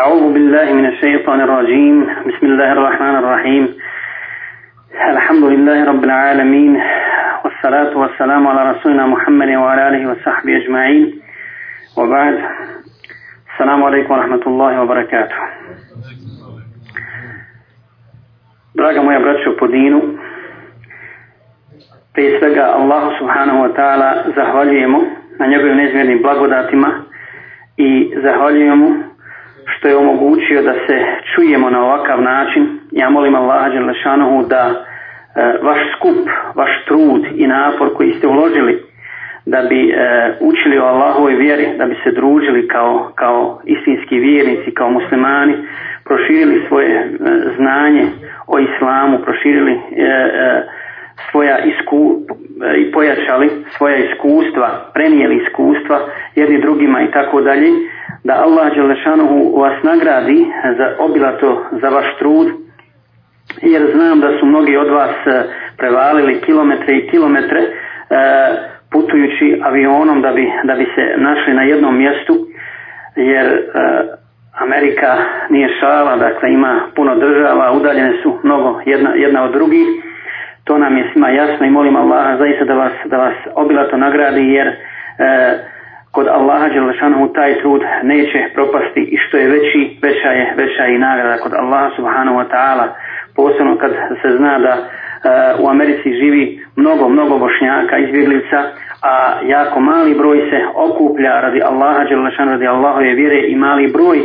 أعوذ بالله من الشيطان الرجيم بسم الله الرحمن الرحيم الحمد لله رب العالمين والصلاة والسلام على رسولنا محمد وعلى آله وصحبه أجمعين وبعد السلام الله Draga moja braćo po dinu, prije Allahu subhanahu wa ta'ala zahvaljujemo na njegovim neizmjernim blagodatima i zahvaljujemo što je omogućio da se čujemo na ovakav način. Ja molim Allah Đelešanohu da e, vaš skup, vaš trud i napor koji ste uložili da bi e, učili o Allahovoj vjeri, da bi se družili kao, kao istinski vjernici, kao muslimani, proširili svoje e, znanje o islamu, proširili svoja isku, e, i pojačali svoja iskustva, prenijeli iskustva jedni drugima i tako dalje, da Allah Đelešanohu vas nagradi za obilato za vaš trud, jer znam da su mnogi od vas e, prevalili kilometre i kilometre e, putujući avionom da bi, da bi se našli na jednom mjestu, jer Amerika nije šala, dakle ima puno država, udaljene su mnogo jedna, jedna od drugih to nam je svima jasno i molim Allaha zaista da vas, da vas obilato nagradi jer e, kod Allaha Đelešanu taj trud neće propasti i što je veći, veća je, veća i nagrada kod Allaha Subhanahu Wa Ta'ala. Posebno kad se zna da e, u Americi živi mnogo, mnogo bošnjaka, izbjeglica, a jako mali broj se okuplja radi Allaha Đelešanu, radi Allahove vjere i mali broj e,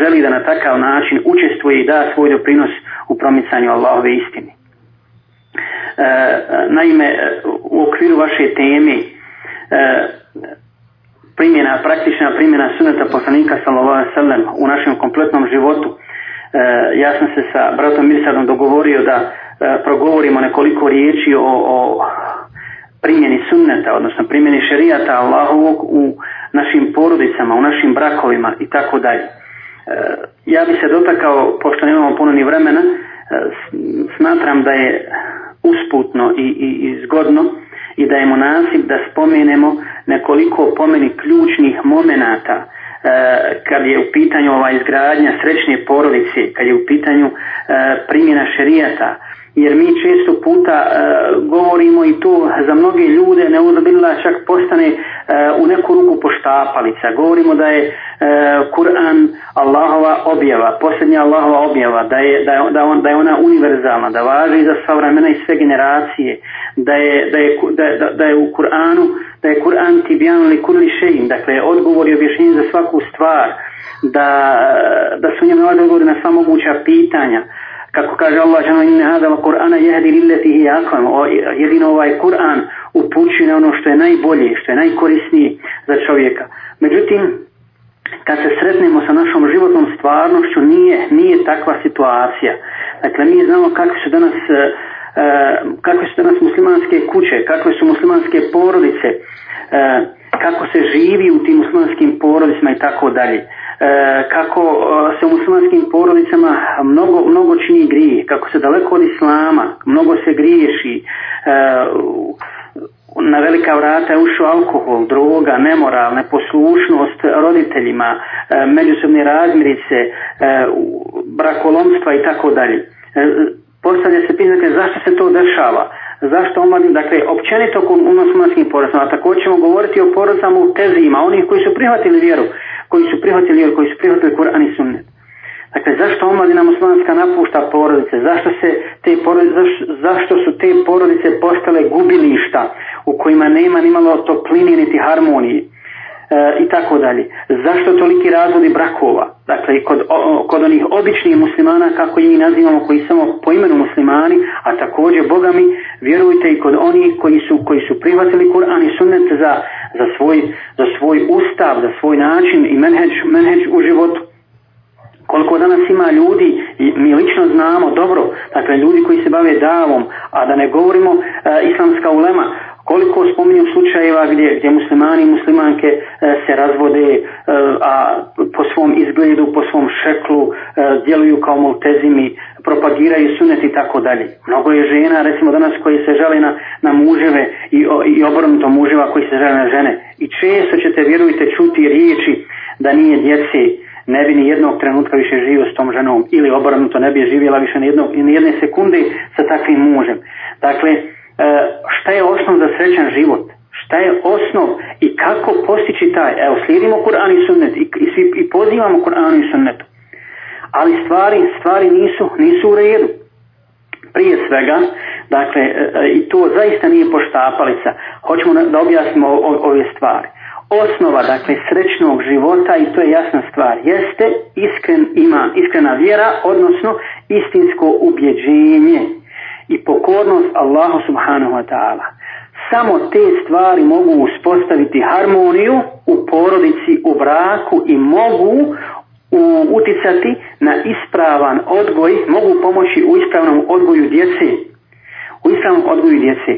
želi da na takav način učestvuje i da svoj doprinos u promicanju Allahove istini. E, naime, u okviru vaše teme e, primjena, praktična primjena suneta poslanika sallallahu sallam u našem kompletnom životu. E, ja sam se sa bratom Mirsadom dogovorio da progovorimo nekoliko riječi o, primjeni sunneta, odnosno primjeni šerijata Allahovog u našim porodicama, u našim brakovima i tako dalje. Ja bi se dotakao, pošto nemamo puno ni vremena, smatram da je usputno i, i, i zgodno i da je da spomenemo nekoliko pomeni ključnih momenata e, kad je u pitanju ova izgradnja srećne porodice, kad je u pitanju e, primjena šerijata, jer mi često puta e, govorimo i to za mnoge ljude da čak postane e, u neku ruku poštapalica. Govorimo da je e, Kur'an Allahova objava, posljednja Allahova objava, da je, da, da, on, da je ona univerzalna, da važi za sva vremena i sve generacije, da je, da je, da, da je u Kur'anu, da je Kur'an tibijan ili kurli šein, dakle odgovor i objašnjenje za svaku stvar, da, da su njemu odgovori na sva moguća pitanja, kako kaže Allah žena inne hadal Kur'ana jehdi lilleti hi akvam. Jedino ovaj Kur'an upućuje na ono što je najbolje, što je najkorisnije za čovjeka. Međutim, kad se sretnemo sa našom životnom stvarnošću nije, nije takva situacija. Dakle, mi znamo kako su danas e, e, kakve su danas muslimanske kuće, kakve su muslimanske porodice, e, kako se živi u tim muslimanskim porodicima i tako dalje. E, kako e, se u muslimanskim porodicama mnogo, mnogo čini grije, kako se daleko od islama, mnogo se griješi, e, na velika vrata je ušao alkohol, droga, nemoral, neposlušnost roditeljima, međusobne razmirice, brakolomstva i tako dalje. Postavlja se pitanje dakle, zašto se to dešava? Zašto omladim, dakle, općenito u muslimanskim porodicama, a tako ćemo govoriti o porodicama u tezima, onih koji su prihvatili vjeru koji su prihvatili ili koji su prihvatili Kur'an i sunnet. Dakle, zašto omladina muslimanska napušta porodice? Zašto, se te porodice, zašto su te porodice postale gubilišta u kojima nema ni malo topline niti harmonije? E, i tako dalje. Zašto toliki razvodi brakova? Dakle, kod, kod onih običnih muslimana, kako ih nazivamo, koji samo po imenu muslimani, a također, Bogami vjerujte i kod onih koji su, koji su prihvatili Kur'an i sunnet za za svoj, za svoj ustav, za svoj način i menheđ, menheđ u životu. Koliko danas ima ljudi, mi lično znamo dobro, dakle ljudi koji se bave davom, a da ne govorimo e, islamska ulema, koliko spominju slučajeva gdje, gdje muslimani i muslimanke e, se razvode, e, a po svom izgledu, po svom šeklu, e, djeluju kao multezimi, propagiraju sunet i tako dalje. Mnogo je žena, recimo danas, koji se žale na, na muževe i, o, i obrnuto muževa koji se žale na žene. I često ćete, vjerujte, čuti riječi da nije djeci, ne bi ni jednog trenutka više živio s tom ženom ili obrnuto ne bi živjela više ni, jednog, ni jedne sekunde sa takvim mužem. Dakle, E, šta je osnov za srećan život, šta je osnov i kako postići taj, evo slijedimo Kur'an i sunnet i, i, pozivamo Kur'an i Sunnet ali stvari, stvari nisu, nisu u redu. Prije svega, dakle, e, e, i to zaista nije poštapalica, hoćemo da objasnimo ove stvari. Osnova, dakle, srećnog života, i to je jasna stvar, jeste iskren iskrena vjera, odnosno istinsko ubjeđenje i pokornost Allahu subhanahu wa ta'ala. Samo te stvari mogu uspostaviti harmoniju u porodici, u braku i mogu uticati na ispravan odgoj, mogu pomoći u ispravnom odgoju djece. U ispravnom odgoju djece.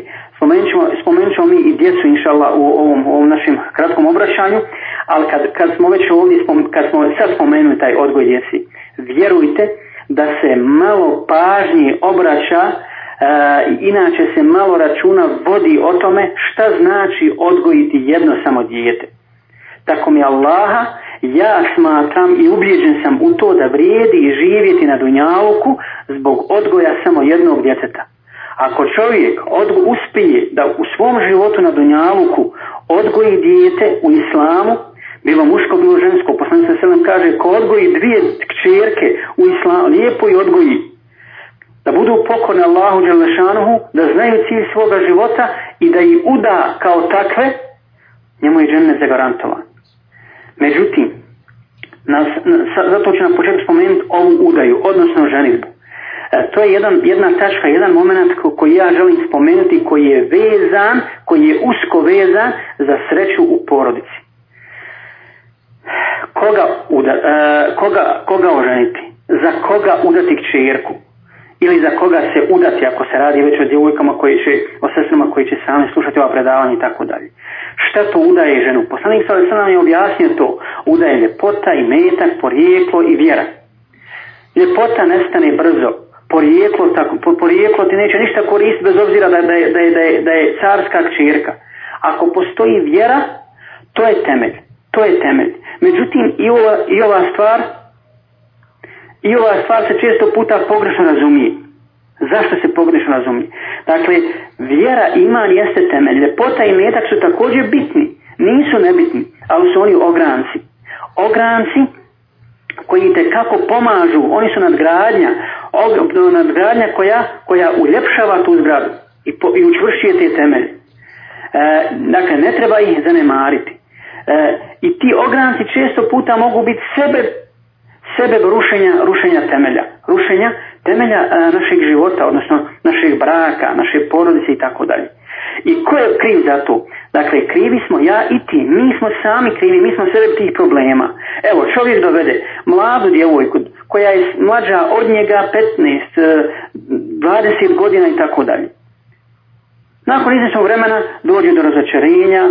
Spomenut ćemo, mi i djecu, inšallah, u ovom, ovom našem kratkom obraćanju, ali kad, kad smo već ovdje, kad smo sad spomenuli taj odgoj djeci, vjerujte da se malo pažnje obraća E, inače se malo računa vodi o tome šta znači odgojiti jedno samo dijete. Tako mi Allaha, ja smatram i ubjeđen sam u to da vrijedi i živjeti na dunjaluku zbog odgoja samo jednog djeteta. Ako čovjek uspije da u svom životu na dunjaluku odgoji dijete u islamu, bilo muško, bilo žensko, poslanica se kaže, ko odgoji dvije kćerke u islamu, lijepo i odgoji, da budu pokorni Allahu Đelešanuhu, da znaju cilj svoga života i da ih uda kao takve, njemu je džennet zagarantovan. Međutim, nas, zato ću na početku spomenuti ovu udaju, odnosno ženitbu. E, to je jedan, jedna tačka, jedan moment koji ja želim spomenuti, koji je vezan, koji je usko vezan za sreću u porodici. Koga, uda, e, koga, koga oženiti? Za koga udati kćerku? ili za koga se udati ako se radi već o djevojkama koji će, o sestrama koji će sami slušati ova predavanja i tako dalje. Šta to udaje ženu? Poslanik sa nam je objasnio to. Udaje ljepota i metak, porijeklo i vjera. Ljepota nestane brzo. Porijeklo, tako, porijeklo ti neće ništa koristiti bez obzira da, da, je, da, da je carska čirka. Ako postoji vjera, to je temelj. To je temelj. Međutim, i ova, i ova stvar i ova stvar se često puta pogrešno razumije. Zašto se pogrešno razumije? Dakle, vjera, iman jeste temelj. Ljepota i metak su također bitni. Nisu nebitni, ali su oni ogranci. Ogranci koji te kako pomažu, oni su nadgradnja, nadgradnja koja, koja uljepšava tu zgradu i, po, i učvršuje te temelje. E, dakle, ne treba ih zanemariti. E, I ti ogranci često puta mogu biti sebe sebe do rušenja, rušenja temelja. Rušenja temelja a, e, našeg života, odnosno našeg braka, naše porodice i tako dalje. I ko je kriv za to? Dakle, krivi smo ja i ti. Mi smo sami krivi, mi smo sebe tih problema. Evo, čovjek dovede mladu djevojku koja je mlađa od njega 15, 20 e, godina i tako dalje. Nakon izvjesnog vremena dođe do razočarenja, e,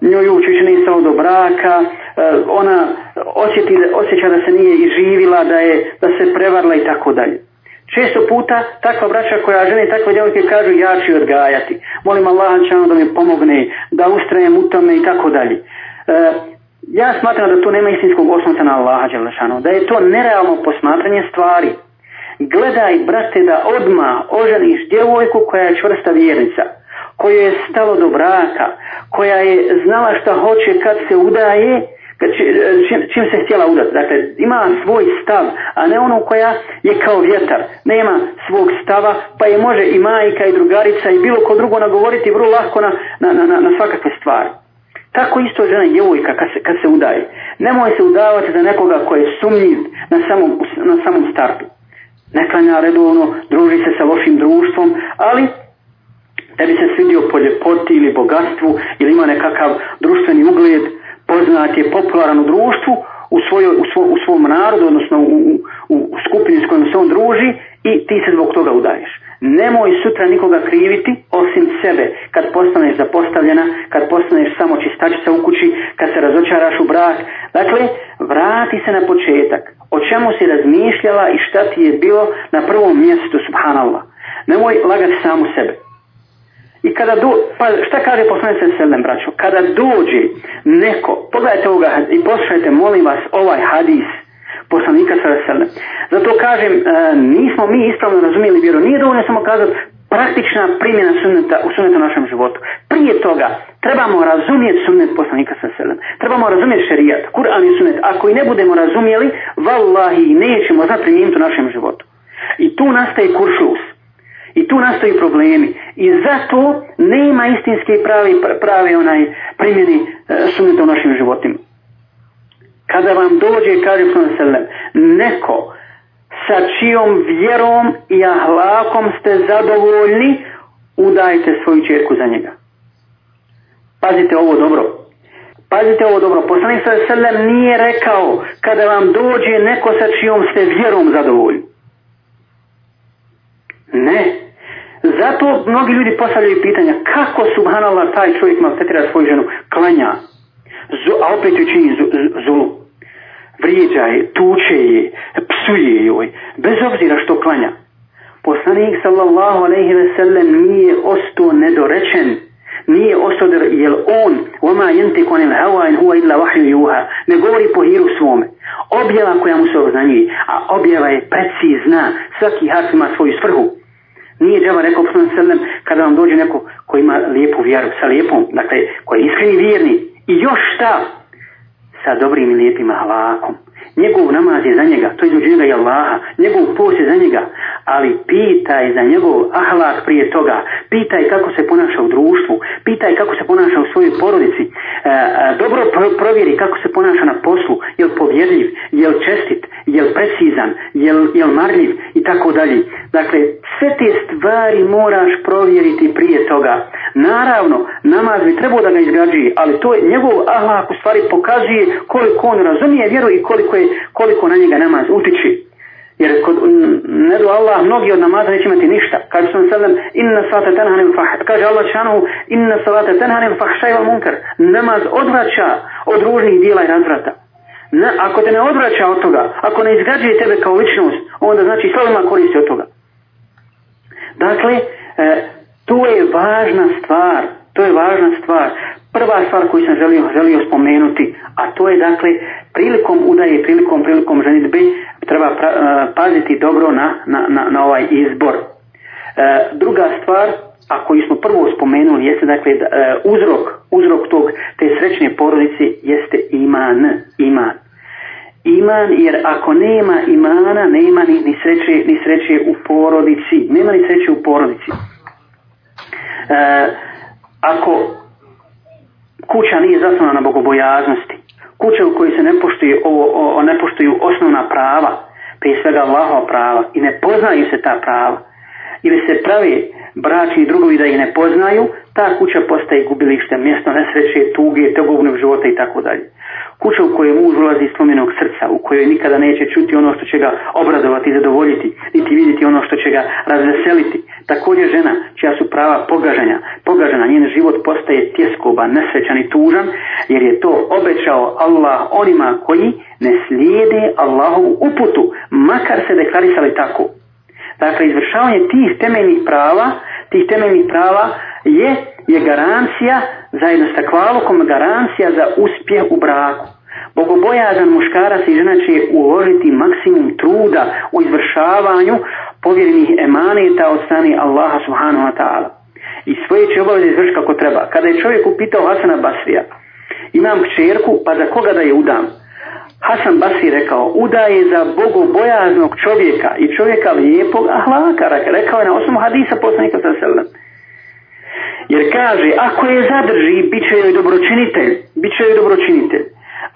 njoj učiš do braka, e, ona osjeti, osjeća da se nije iživila, da, je, da se prevarla i tako dalje. Često puta takva braća koja žene takve djevojke kažu ja ću odgajati. Molim Allah da mi pomogne, da ustrajem u tome i tako dalje. E, ja smatram da to nema istinskog osnovca na Allaha Đelešanu, da je to nerealno posmatranje stvari. Gledaj, brate, da odma oženiš djevojku koja je čvrsta vjernica, koja je stalo do braka, koja je znala šta hoće kad se udaje E, čim, se htjela udati. Dakle, ima svoj stav, a ne ono koja je kao vjetar. Nema svog stava, pa je može i majka i drugarica i bilo ko drugo nagovoriti vrlo lako na, na, na, na svakakve stvari. Tako isto žena i djevojka kad se, kad se udaje. Nemoj se udavati za nekoga koji je sumnjiv na samom, na samom startu. Ne klanja redovno, druži se sa lošim društvom, ali bi se svidio po ljepoti ili bogatstvu ili ima nekakav društveni ugled, poznat je popularan u društvu, u, u, svom narodu, odnosno u, u, skupini s kojom se on druži i ti se zbog toga udaješ. Nemoj sutra nikoga kriviti osim sebe kad postaneš zapostavljena, kad postaneš samo čistačica u kući, kad se razočaraš u brak. Dakle, vrati se na početak. O čemu si razmišljala i šta ti je bilo na prvom mjestu, subhanallah. Nemoj lagati samu sebe. I kada do, pa šta kaže poslanik sallam braćo? Kada dođe neko, pogledajte ovoga i poslušajte molim vas ovaj hadis poslanika sallam. Zato kažem, e, nismo mi ispravno razumjeli vjeru. Nije dovoljno samo kazati praktična primjena sunneta u sunnetu našem životu. Prije toga trebamo razumjeti sunnet poslanika sa selem. Trebamo razumjeti šerijat, Kur'an i sunnet. Ako i ne budemo razumjeli, vallahi nećemo znati u našem životu. I tu nastaje kuršus. I tu nastaju problemi. I zato nema istinske pravi, prave onaj primjeni e, sunnita u našim životima. Kada vam dođe, kaže Selem, neko sa čijom vjerom i ahlakom ste zadovoljni, udajte svoju čerku za njega. Pazite ovo dobro. Pazite ovo dobro. Poslanik selem nije rekao kada vam dođe neko sa čijom ste vjerom zadovoljni. Ne. Zato mnogi ljudi postavljaju pitanja kako subhanallah taj čovjek maltretira svoju ženu, klanja, a opet ju čini zulu. Vrijeđa je, tuče je, psuje joj, bez obzira što klanja. Poslanik sallallahu alaihi ve sellem nije ostao nedorečen, nije ostao je on oma jente عَنِ hawa in huwa illa vahju juha, ne govori po hiru svome. Objava koja mu se obznanjuje, a objava je precizna, svaki harf ima svoju svrhu. Nije džaba rekao sallam kada vam dođe neko koji ima lijepu vjeru, sa lijepom, dakle koji je iskreni vjerni i još šta? Sa dobrim i lijepim ahlakom. Njegov namaz je za njega, to je između njega je Allaha, njegov post je za njega, ali pitaj za njegov ahlak prije toga, pitaj kako se ponaša u društvu, pitaj kako se ponaša u svojoj porodici, e, e, dobro provjeri kako se ponaša na poslu, jel povjerljiv, jel čestit, jel precizan, je li marljiv i tako dalje. Dakle, sve te stvari moraš provjeriti prije toga. Naravno, namaz bi trebao da ga izgrađuje, ali to je njegov ahlak u stvari pokazuje koliko on razumije vjeru i koliko, je, koliko na njega namaz utiči. Jer kod ne Allah mnogi od namaza neće imati ništa. Kaže sam sallam, inna salata tanhanem fah, kaže Allah šanu, inna salata fahšaj val munkar. Namaz odvraća od ružnih dijela i razvrata. ako te ne odvraća od toga, ako ne izgrađuje tebe kao ličnost, onda znači slavima koristi od toga. Dakle, e, to je važna stvar, to je važna stvar. Prva stvar koju sam želio, želio spomenuti, a to je dakle prilikom udaje, prilikom, prilikom ženitbe, E, paziti dobro na, na, na, na ovaj izbor. E, druga stvar, a koju smo prvo spomenuli, jeste dakle e, uzrok, uzrok tog, te srećne porodice jeste iman, iman. Iman, jer ako nema imana, nema ni, ni, sreće, ni sreće u porodici. Nema ni sreće u porodici. ako kuća nije zasnovana na bogobojaznosti, kuća u kojoj se ne poštuju, o, ne poštuju osnovna prava, prije svega Allahova prava i ne poznaju se ta prava ili se pravi braći i drugovi da ih ne poznaju ta kuća postaje gubilište, mjesto nesreće, tuge, tegobnog života i tako dalje. Kuća u kojoj muž ulazi iz slomenog srca, u kojoj nikada neće čuti ono što će ga obradovati i zadovoljiti, niti vidjeti ono što će ga razveseliti. Također žena, čija su prava pogažanja, pogažena, njen život postaje tjeskoba, nesrećan i tužan, jer je to obećao Allah onima koji ne slijede Allahovu uputu, makar se deklarisali tako. Dakle, izvršavanje tih temeljnih prava, tih temeljnih prava je je garancija zajedno sa takvalukom garancija za uspjeh u braku. Bogobojazan muškarac i žena će uložiti maksimum truda u izvršavanju povjerenih emaneta od strane Allaha subhanahu wa ta'ala. I svoje će obaveze izvršiti kako treba. Kada je čovjek upitao Hasana Basrija, imam kćerku, pa za koga da je udam? Hasan Basri rekao, je za bogobojaznog čovjeka i čovjeka lijepog ahlaka, rekao je na osnovu hadisa poslanika sallallahu jer kaže, ako je zadrži, bit će joj dobročinitelj, bit će joj dobročinitelj.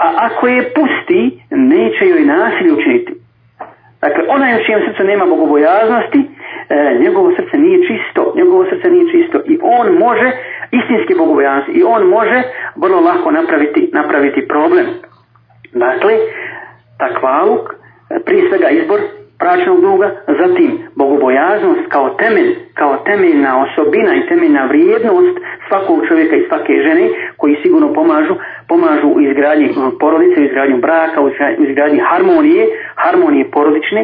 A ako je pusti, neće joj nasilje učiniti. Dakle, onaj u čijem srcu nema bogobojaznosti, e, njegovo srce nije čisto, njegovo srce nije čisto i on može, istinski bogobojaznost, i on može vrlo lako napraviti, napraviti problem. Dakle, takvaluk, prije svega izbor bračnog duga, zatim bogobojaznost kao temelj, kao temeljna osobina i temeljna vrijednost svakog čovjeka i svake žene koji sigurno pomažu, pomažu u izgradnji porodice, u izgradnju braka, u izgradnji harmonije, harmonije porodične,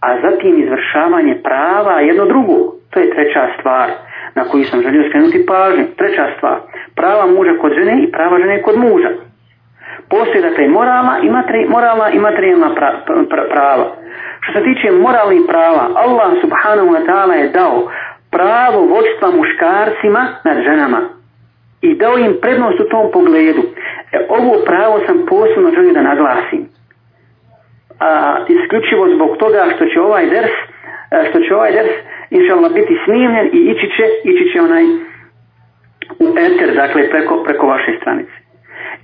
a zatim izvršavanje prava jedno drugo. To je treća stvar na koju sam želio skrenuti pažnju. Treća stvar, prava muža kod žene i prava žene kod muža. Postoji dakle moralna i, i materijalna prava. Što se tiče moralnih prava, Allah subhanahu wa ta'ala je dao pravo vodstva muškarcima nad ženama i dao im prednost u tom pogledu. E, ovo pravo sam posebno želio da naglasim. A, isključivo zbog toga što će ovaj ders, e, što će ovaj ders biti snimljen i ići će, ići će onaj u enter, dakle preko, preko vaše stranice.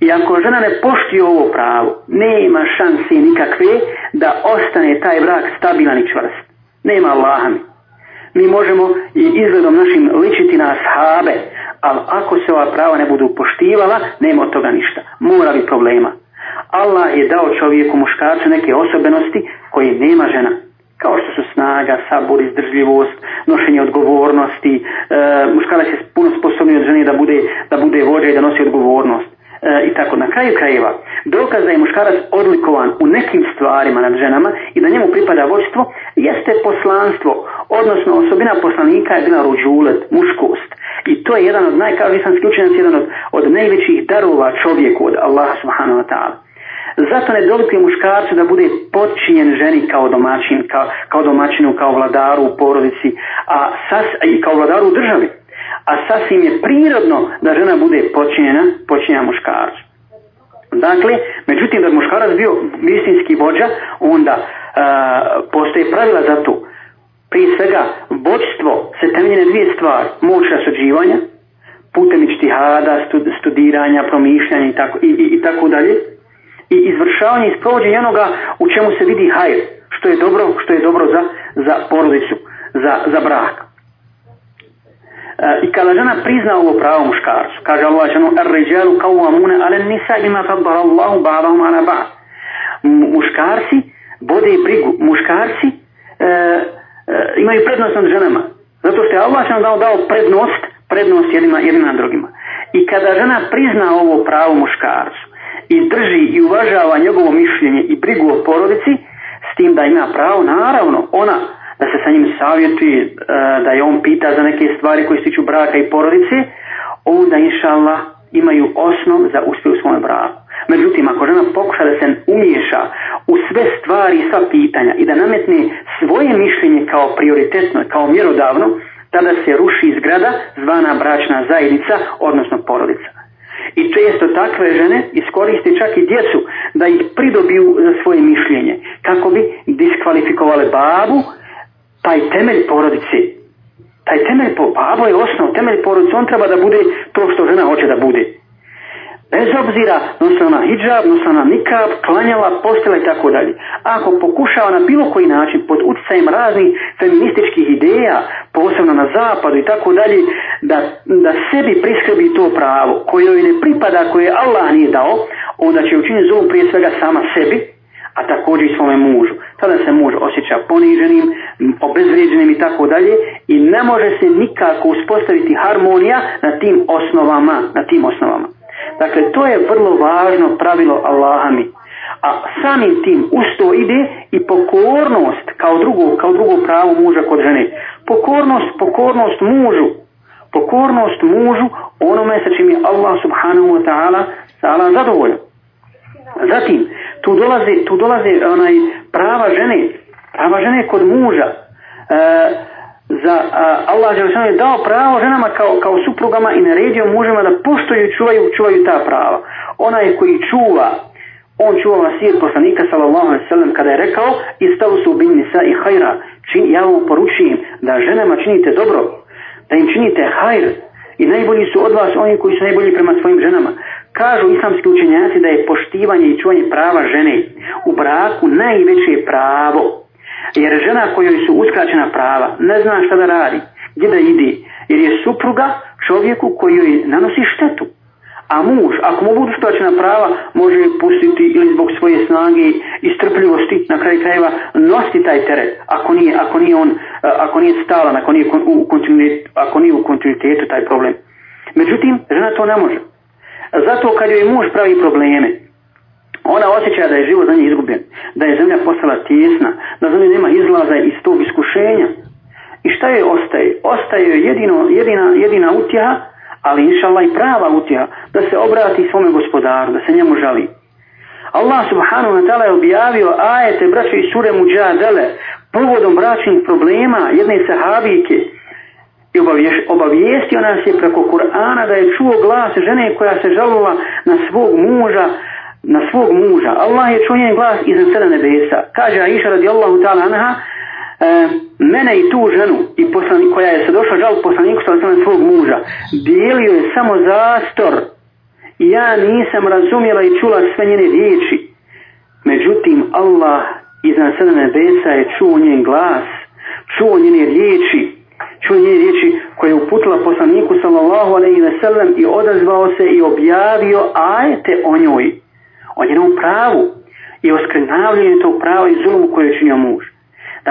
I ako žena ne pošti ovo pravo, nema šanse nikakve da ostane taj brak stabilan i čvrst. Nema Allaha mi. Mi možemo i izgledom našim ličiti na ashabe, ali ako se ova prava ne budu poštivala, nema od toga ništa. Mora bi problema. Allah je dao čovjeku muškarcu neke osobenosti koje nema žena. Kao što su snaga, sabor, izdržljivost, nošenje odgovornosti. E, muškarac je puno sposobniji od žene da bude, da bude vođa i da nosi odgovornost. E, i tako na kraju krajeva dokaz da je muškarac odlikovan u nekim stvarima nad ženama i da njemu pripada vođstvo jeste poslanstvo, odnosno osobina poslanika je bila ruđulet, muškost. I to je jedan od najkažisanskih učenjac, jedan od, od najvećih darova čovjeku od Allaha subhanahu wa ta'ala. Zato ne dolikuje muškarcu da bude podčinjen ženi kao domaćin, kao, domaćinu, kao vladaru u porodici, a sas, i kao vladaru u državi a sasvim je prirodno da žena bude počinjena, počinjena muškarac. Dakle, međutim da muškarac bio istinski vođa, onda e, postoje pravila za to. Prije svega, vođstvo se temelje na dvije stvari. Moć rasuđivanja, putem ištihada, studiranja, promišljanja i tako, i, i, tako dalje. I izvršavanje i sprovođenje onoga u čemu se vidi hajr, što je dobro, što je dobro za, za porodicu, za, za brak. E, i kada žena prizna ovo pravo muškarcu, kaže Allah ženu, ono, ar-ređalu u Amune, an-nisa ima faddala Allahu ba'dahum 'ala ba'd. Muškarci i brigu, muškarci e, e, imaju prednost nad ženama. Zato što je Allah dao, dao prednost, prednost jednima, jednima drugima. I kada žena prizna ovo pravo muškarcu i drži i uvažava njegovo mišljenje i brigu o porodici, s tim da ima pravo, naravno, ona da se sa njim savjeti, e, da je on pita za neke stvari koje se tiču braka i porodice, onda inša Allah, imaju osnov za uspjeh u svome braku. Međutim, ako žena pokuša da se umiješa u sve stvari i sva pitanja i da nametne svoje mišljenje kao prioritetno, kao mjerodavno, tada se ruši zgrada zvana bračna zajednica, odnosno porodica. I često takve žene iskoriste čak i djecu da ih pridobiju za svoje mišljenje, kako bi diskvalifikovale babu taj temelj porodice, taj temelj, babo je osnov, temelj porodice, on treba da bude to što žena hoće da bude. Bez obzira nosila na hijab, nosila na nikab, klanjala, postila i tako dalje. Ako pokušava na bilo koji način pod utjecajem raznih feminističkih ideja, posebno na zapadu i tako dalje, da, da sebi priskrbi to pravo koje joj ne pripada, koje Allah nije dao, onda će učiniti zovu prije svega sama sebi, a također i svome mužu. Tada se muž osjeća poniženim, obezvrijeđenim i tako dalje i ne može se nikako uspostaviti harmonija na tim osnovama, na tim osnovama. Dakle, to je vrlo važno pravilo Allahami. A samim tim to ide i pokornost kao drugo, kao drugo pravo muža kod žene. Pokornost, pokornost mužu. Pokornost mužu onome sa čim je Allah subhanahu wa ta'ala zadovoljan. Zatim, tu dolaze, tu dolaze onaj, prava žene, prava žene kod muža. E, za a, Allah je dao pravo ženama kao, kao suprugama i naredio mužima da poštuju i čuvaju, čuvaju ta prava. Onaj koji čuva, on čuva vasijet poslanika sallallahu alaihi kada je rekao stavu su bin nisa i hajra. Čin, ja vam poručujem da ženama činite dobro, da im činite hajr i najbolji su od vas oni koji su najbolji prema svojim ženama. Kažu islamski učenjaci da je poštivanje i čuvanje prava žene u braku najveće pravo. Jer žena kojoj su uskraćena prava ne zna šta da radi, gdje da ide, jer je supruga čovjeku koji nanosi štetu. A muž, ako mu budu uskraćena prava, može je pustiti ili zbog svoje snage i strpljivosti na kraju krajeva nositi taj teret, ako nije, ako nije on, ako nije stalan, ako nije, u ako nije u kontinuitetu taj problem. Međutim, žena to ne može. Zato kad joj muž pravi probleme, ona osjeća da je život za nje izgubljen, da je zemlja postala tijesna, da za nje nema izlaza iz tog iskušenja. I šta joj ostaje? Ostaje joj jedino, jedina, jedina utjeha, ali inšallah i prava utjeha, da se obrati svome gospodaru, da se njemu žali. Allah subhanahu wa ta'ala je objavio ajete braće i sure muđadele povodom bračnih problema jedne sahabike i obavijestio nas je preko Kur'ana da je čuo glas žene koja se žalila na svog muža, na svog muža. Allah je čuo njen glas iznad sada nebesa. Kaže Aisha radijallahu ta'ala anha, e, mene i tu ženu i poslani, koja je se došla žal poslaniku sa svog muža, dijelio je samo zastor. Ja nisam razumjela i čula sve njene riječi. Međutim, Allah iznad sada nebesa je čuo njen glas, čuo njene riječi čuje riječi koje je uputila poslaniku sallallahu alaihi ve sellem i odazvao se i objavio ajte o njoj, o njenom pravu i o to tog prava i zulumu koju je činio muž.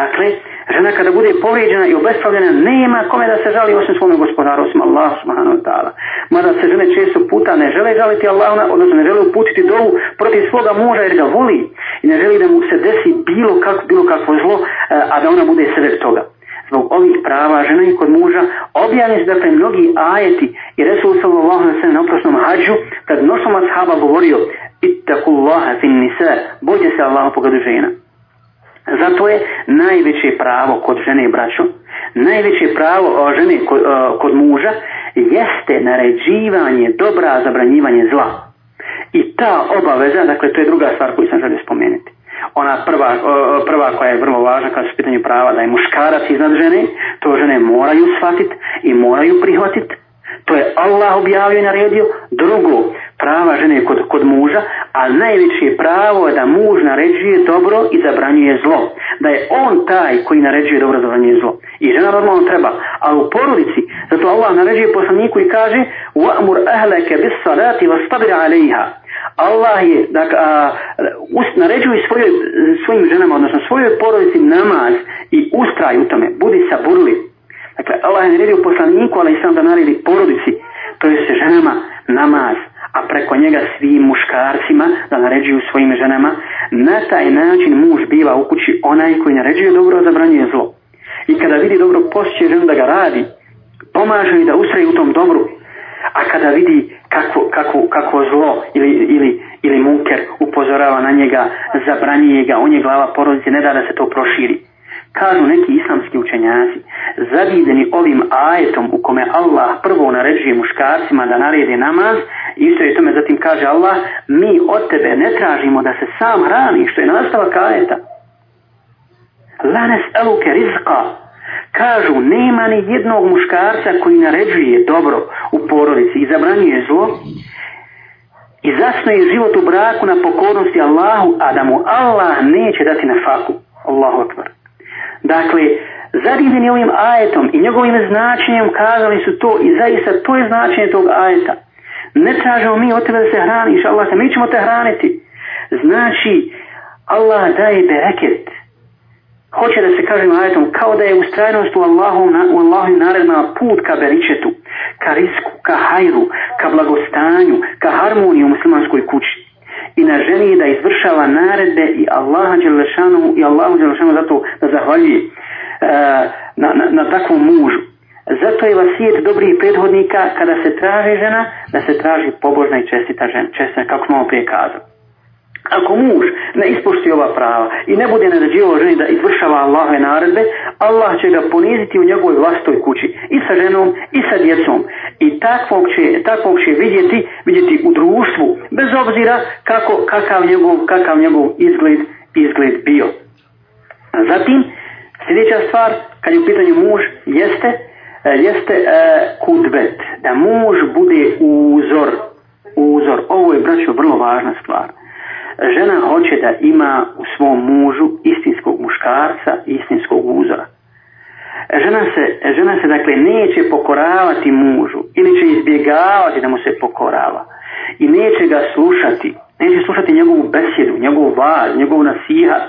Dakle, žena kada bude povrijeđena i obespravljena, nema kome da se žali osim svome gospodaru, osim Allah subhanahu wa ta'ala. Mada se žene često puta ne žele žaliti Allah, odnosno ne žele uputiti dovu protiv svoga muža jer ga voli i ne želi da mu se desi bilo, kako bilo kakvo zlo, e, a da ona bude sred toga zbog ovih prava žena i kod muža objavljeni da dakle mnogi ajeti i Resul sallallahu alaihi sallam na oprosnom hađu kad nosoma ashaba govorio ittakullaha fin nisa bojte se Allah pogledu žena zato je najveće pravo kod žene i braćo najveće pravo žene kod, kod muža jeste naređivanje dobra zabranjivanje zla i ta obaveza dakle to je druga stvar koju sam želio spomenuti ona prva, prva koja je vrlo važna kad su pitanju prava da je muškarac iznad žene, to žene moraju shvatiti i moraju prihvatiti. To je Allah objavio i naredio. Drugo, prava žene kod, kod muža, a najveće pravo je da muž naređuje dobro i zabranjuje zlo. Da je on taj koji naređuje dobro i zabranjuje zlo. I žena normalno treba. A u porodici, zato Allah naređuje poslaniku i kaže وَأْمُرْ أَهْلَكَ بِالصَّلَاتِ وَاسْتَبِرْ عَلَيْهَا Allah je, dakle, a, us, naređuje svoje, svojim ženama, odnosno svojoj porodici namaz i ustraj u tome, budi saburli. Dakle, Allah je naredio poslaniku, ali i sam da naredi porodici, to je se ženama namaz, a preko njega svim muškarcima da naređuju svojim ženama. Na taj način muž biva u kući onaj koji naređuje dobro, a zabranjuje zlo. I kada vidi dobro, posjeće ženu da ga radi, pomaže i da ustraje u tom dobru. A kada vidi kako, kako, kako zlo ili, ili, ili munker upozorava na njega, zabranjuje ga, on je glava porodice, ne da da se to proširi. Kažu neki islamski učenjaci, zavideni ovim ajetom u kome Allah prvo naređuje muškarcima da naredi namaz, isto je tome zatim kaže Allah, mi od tebe ne tražimo da se sam hrani, što je nastavak ajeta. Lanes eluke rizqa, Kažu, nema ni jednog muškarca koji naređuje dobro u porodici i zabranjuje zlo i zasnoje život u braku na pokornosti Allahu, a da mu Allah neće dati na faku. Allah otvar. Dakle, zadivljeni ovim ajetom i njegovim značenjem kazali su to i zaista to je značenje tog ajeta. Ne tražimo mi od tebe da se hraniš, Allah, mi ćemo te hraniti. Znači, Allah daje bereket, hoće da se kažem ajetom kao da je ustrajnost u Allahu u Allahom naredna put ka beričetu, ka risku, ka hajru, ka blagostanju, ka harmoniju u muslimanskoj kući i na ženi da izvršava naredbe i Allaha Đelešanu i Allahu Đelešanu zato da zahvaljuje e, na, na, takvom mužu. Zato je vasijet dobrih prethodnika kada se traži žena, da se traži pobožna i čestita žena, čestita kako smo prije kazali. Ako muž ne ispušti ova prava i ne bude naređivao ženi da izvršava Allahove naredbe, Allah će ga poniziti u njegovoj vlastoj kući i sa ženom i sa djecom. I takvog će, takvog će vidjeti, vidjeti u društvu, bez obzira kako, kakav, njegov, kakav njegov izgled, izgled bio. Zatim, sljedeća stvar, kad je u pitanju muž, jeste, e, jeste e, kudbet, da muž bude uzor. Uzor, ovo je vrlo važna stvar žena hoće da ima u svom mužu istinskog muškarca, istinskog uzora. Žena se, žena se dakle neće pokoravati mužu ili će izbjegavati da mu se pokorava i neće ga slušati, neće slušati njegovu besjedu, njegov val, njegovu nasihat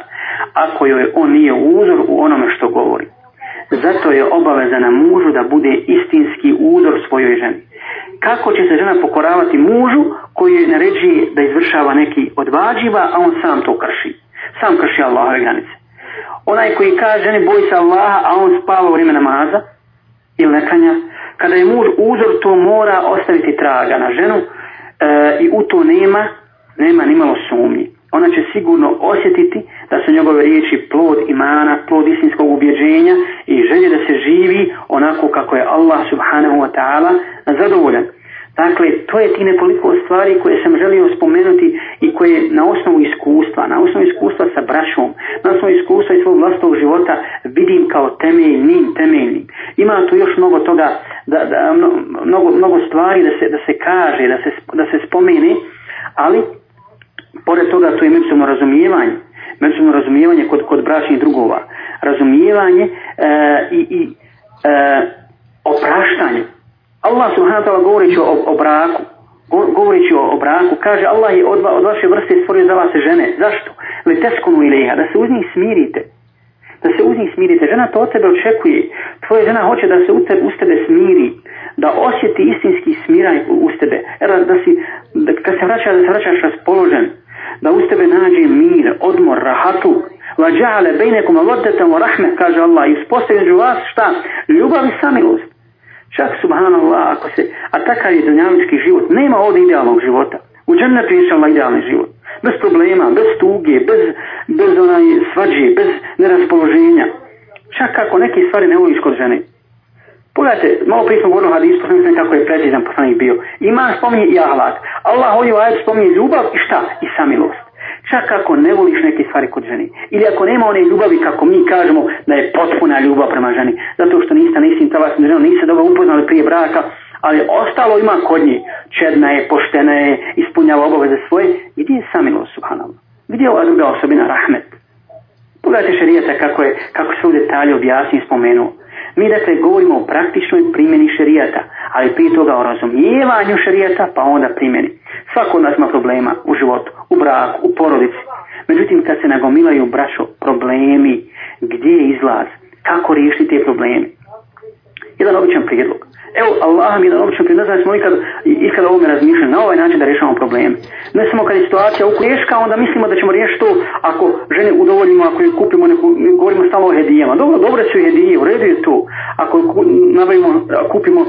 ako joj on nije uzor u onome što govori. Zato je obaveza na mužu da bude istinski udor svojoj ženi. Kako će se žena pokoravati mužu koji je naređuje da izvršava neki odvađiva, a on sam to krši. Sam krši Allahove granice. Onaj koji kaže ženi boj se Allaha, a on spava u vrijeme namaza ili nekanja, kada je muž uzor to mora ostaviti traga na ženu e, i u to nema, nema nimalo sumnji. Ona će sigurno osjetiti da su njegove riječi plod imana, plod istinskog ubjeđenja onako kako je Allah subhanahu wa ta'ala zadovoljan. Dakle, to je ti nekoliko stvari koje sam želio spomenuti i koje na osnovu iskustva, na osnovu iskustva sa brašom, na osnovu iskustva i svog vlastnog života vidim kao temeljnim, temeljnim. Ima tu još mnogo toga, da, da mnogo, mnogo, stvari da se, da se kaže, da se, da se spomene ali pored toga to je međusobno razumijevanje međusobno razumijevanje kod, kod bračnih drugova, razumijevanje e, i, i e, o Allah subhanahu wa govorići o, o braku, govorići o, o braku, kaže Allah je od, od vaše vrste stvorio za vas žene. Zašto? Le teskunu ilaiha, da se uz njih smirite. Da se uz njih smirite. Žena to od tebe očekuje. Tvoja žena hoće da se u tebe, uz tebe smiri. Da osjeti istinski smiraj uz tebe. Era, da si, da, kad se vraća, da se vraćaš raspoložen. Da uz tebe nađe mir, odmor, rahatu. Vađale bejnekom vodetom rahme, kaže Allah, ispostavljen vas šta? Ljubav i samilost. Čak, subhanallah, ako se, a takav je život, nema ovdje idealnog života. U džennetu je Allah idealni život. Bez problema, bez tuge, bez, bez onaj svađe, bez neraspoloženja. Čak kako neke stvari ne uviš kod žene. Pogledajte, malo prije smo govorili o hadisu, sam kako je precizan poslanik bio. Ima spominje i ahlak. Allah ovdje u spominje ljubav i šta? I samilost. Čak ako ne voliš neke stvari kod ženi. Ili ako nema one ljubavi kako mi kažemo da je potpuna ljubav prema ženi. Zato što niste na istim talasnim ženom, niste dobro upoznali prije braka, ali ostalo ima kod njih, Čedna je, poštena je, ispunjava obaveze svoje. Gdje je samilo, subhanalno? Gdje je ova druga osobina, rahmet? Pogledajte šerijeta kako, je, kako se u detalju objasni i spomenuo. Mi dakle govorimo o praktičnoj primjeni šerijata, ali prije toga o razumijevanju šerijata pa onda primjeni. Svako od nas ima problema u životu, u braku, u porodici. Međutim, kad se nagomilaju brašo problemi, gdje je izlaz, kako riješiti te probleme? Jedan običan prijedlog. Evo, Allah mi je dao kad da znači smo ikad, ikad ovome razmišljali, na ovaj način da rješavamo probleme. Ne samo kad je situacija ukriješka, onda mislimo da ćemo riješiti to ako žene udovoljimo, ako ju kupimo, neku, govorimo stalo o hedijama. Dobro, dobre su hedije, u redu je to. Ako nabavimo, kupimo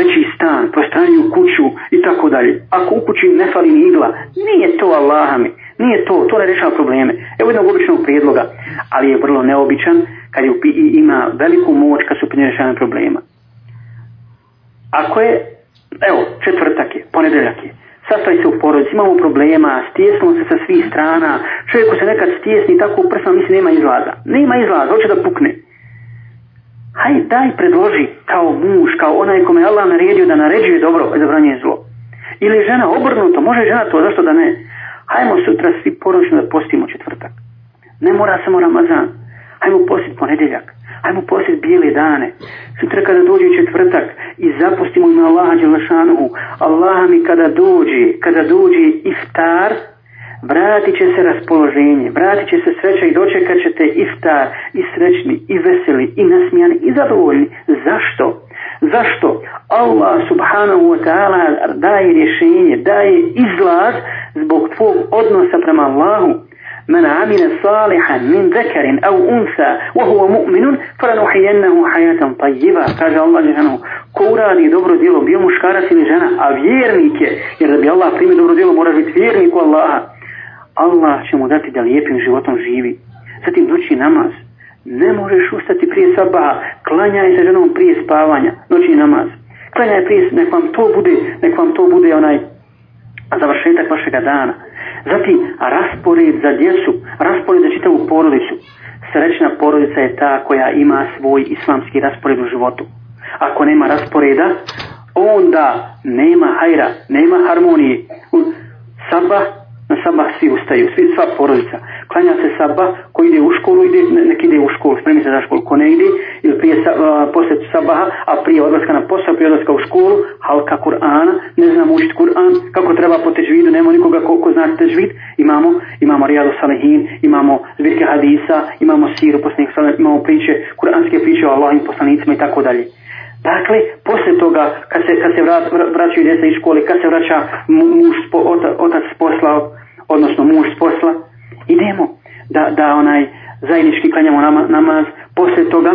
veći stan, postranju kuću i tako dalje. Ako u kući ne fali ni igla, nije to Allah mi. Nije to, to ne rješava probleme. Evo jednog običnog prijedloga, ali je vrlo neobičan kad je, ima veliku moć kad su rješavanja problema. Ako je, evo, četvrtak je, ponedeljak je, sastoji se u porodici, imamo problema, stjesnimo se sa svih strana, čovjeku se nekad stjesni tako u prsama, misli nema izlaza. Nema izlaza, hoće da pukne. Hajde, daj, predloži kao muž, kao onaj kome je Allah naredio da naređuje dobro, zabranjuje zlo. Ili žena obrnuto, može žena to, zašto da ne? Hajmo sutra svi poročno da postimo četvrtak. Ne mora samo Ramazan. Hajmo postiti ponedjeljak ajmo posjeti bijele dane. Sutra kada dođe četvrtak i zapustimo ime Allaha Đelešanuhu, Allah mi kada dođe, kada dođe iftar, vratit će se raspoloženje, vratit će se sreća i dočekat ćete iftar i srećni, i veseli, i nasmijani, i zadovoljni. Zašto? Zašto? Allah subhanahu wa ta'ala daje rješenje, daje izlaz zbog tvog odnosa prema Allahu من عمل صالحا من ذكر أو أنثى وهو مؤمن فلنحيينه حياة طيبة كاجة الله جهنه ko uradi dobro djelo, bio muškarac ili žena, a vjernik je, jer da bi Allah primi dobro djelo mora biti vjernik u Allaha, Allah će mu dati da lijepim životom živi. Zatim noći namaz. Ne možeš ustati prije sabah, klanjaj se ženom prije spavanja, noći namaz. Klanjaj prije, nek vam to bude, nek to bude onaj završetak vašega dana. Zatim, raspored za djecu, raspored za čitavu porodicu. Srećna porodica je ta koja ima svoj islamski raspored u životu. Ako nema rasporeda, onda nema hajra, nema harmonije. Sabah, na sabah svi ustaju, svi, sva porodica klanja se sabah, ko ide u školu, ide, nek ide u školu, spremi se za školu, ko ne ide, ili prije, sa, a, poslije a prije odlaska na posao, prije odlaska u školu, halka Kur'ana, ne znam učiti Kur'an, kako treba po težvidu, nema nikoga ko, ko zna težvid, imamo, imamo Rijadu Salihin, imamo zbirke hadisa, imamo siru posljednjih imamo priče, kuranske priče o Allahim poslanicima i tako dalje. Dakle, poslije toga, kad se, kad se vrat, vraćaju djeca iz škole, kad se vraća muž, otac posla, odnosno muž posla, idemo da, da onaj zajednički klanjamo nama, namaz, poslije toga,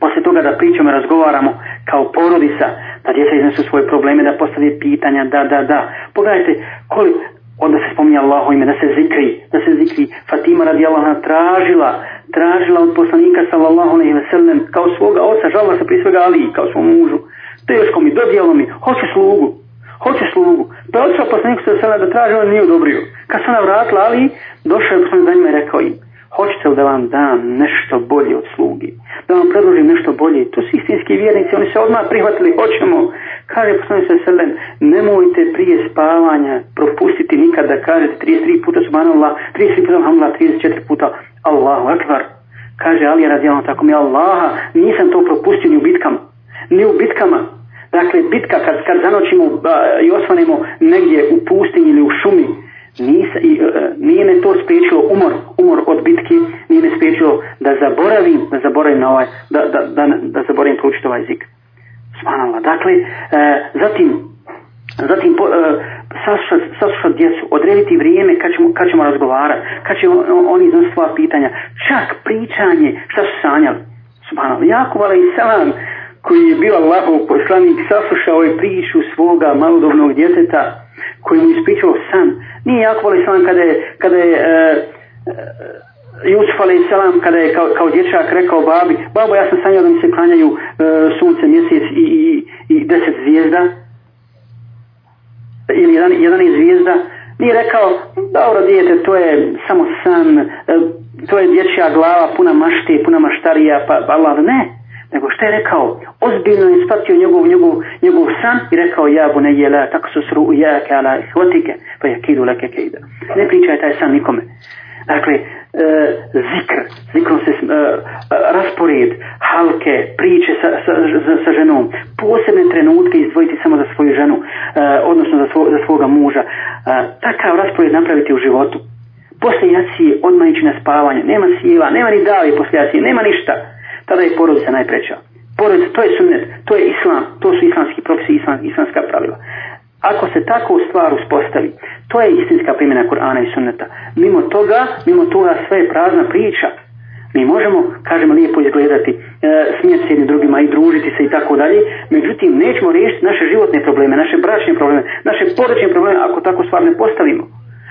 poslije toga da pričamo, razgovaramo kao porodica, da djeca iznesu svoje probleme, da postavi pitanja, da, da, da. Pogledajte, koli, onda se spominje Allaho ime, da se zikri, da se zikri. Fatima radi tražila, tražila od poslanika sallallahu alaihi ve kao svoga oca, žalila se prije svega Ali, kao svom mužu. Teško mi, dodijelo mi, hoću slugu, hoće slugu. Pa je otišao poslaniku sve da traži, on nije odobrio. Kad se ona vratila, ali došao je poslanik za njima i rekao im, hoćete li da vam dam nešto bolje od slugi? Da vam predložim nešto bolje? To su istinski vjernici, oni se odmah prihvatili, hoćemo. Kaže poslanik sve selem, nemojte prije spavanja propustiti nikada da kažete 33 puta subhanallah, 33 puta alhamdulillah, 34 puta Allahu akbar. Kaže Ali radijalno tako mi Allaha, nisam to propustio ni u bitkama. Ni u bitkama. Dakle, bitka kad, kad zanoćimo e, i osvanemo negdje u pustinji ili u šumi, i, e, nije me to spriječilo umor, umor od bitke, nije me spriječilo da zaboravim, da zaboravim na ovaj, da, da, da, da zaboravim ovaj jezik. Dakle, e, zatim, zatim e, djecu, odrediti vrijeme kad ćemo, kad ćemo razgovarati, kad će oni iznositi svoja pitanja, čak pričanje, šta su sanjali. Subhanallah. Jakub, i selam, koji je bio Allahov poslanik, saslušao je priču svoga malodobnog djeteta koji mu ispričao san. Nije Jakov sam kada je, kada je e, e Jusuf a.s. kada je kao, kao dječak rekao babi, babo ja sam sanjao da mi se klanjaju e, sunce, mjesec i, i, i deset zvijezda ili jedan, jedan iz zvijezda, nije rekao, dobro dijete, to je samo san, e, to je dječja glava puna mašte, puna maštarija, pa, pa Allah, ne, nego što je rekao? Ozbiljno je shvatio njegov, njegov, njegov san i rekao ja bu je la taksusru u jake ala pa kejda. Ne pričaj taj san nikome. Dakle, e, zikr, se, e, e, raspored, halke, priče sa, sa, sa, ženom, posebne trenutke izdvojiti samo za svoju ženu, e, odnosno za, svo, za svoga muža. E, takav raspored napraviti u životu. Poslije jacije odmah ići na spavanje, nema sila, nema ni davi poslije nema ništa tada je porodica najpreća. Porodica, to je sunnet, to je islam, to su islamski propisi, islam, islamska pravila. Ako se tako stvar uspostavi, to je istinska primjena Kur'ana i sunneta. Mimo toga, mimo toga sve je prazna priča. Mi možemo, kažemo, lijepo izgledati, e, smijeti se jednim drugima i družiti se i tako dalje, međutim, nećemo riješiti naše životne probleme, naše bračne probleme, naše porodične probleme ako tako stvar ne postavimo.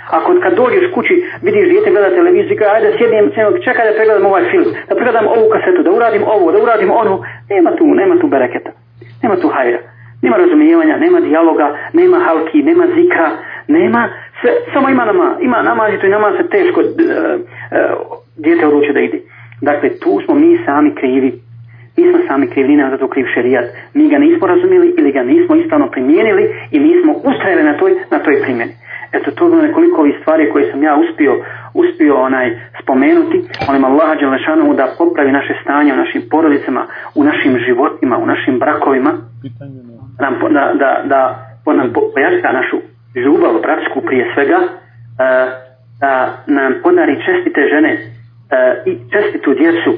Ako kad dođeš kući, vidiš dijete gleda televiziju, kaže, ajde sjednijem, čekaj da pregledam ovaj film, da pregledam ovu kasetu, da uradim ovo, da uradim onu, nema tu, nema tu bereketa, nema tu hajra, nema razumijevanja, nema dijaloga, nema halki, nema zika, nema, sve, samo ima nama, ima i nama se teško uh, uh, dijete da ide. Dakle, tu smo mi sami krivi, mi smo sami krivi, na za to kriv šerijat. Mi ga nismo razumjeli ili ga nismo ispravno primijenili i smo ustrajali na toj, na toj primjeni. Eto, to je nekoliko ovih stvari koje sam ja uspio, uspio onaj spomenuti. Molim Allaha Đelešanu da popravi naše stanje u našim porodicama, u našim životima, u našim brakovima. da, da, nam našu ljubav bratsku prije svega, e, da nam podari čestite žene e, i čestitu djecu,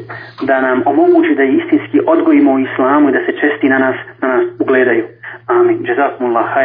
da nam omogući da istinski odgojimo u islamu i da se česti na nas, na nas ugledaju. Amin. Jazakumullah.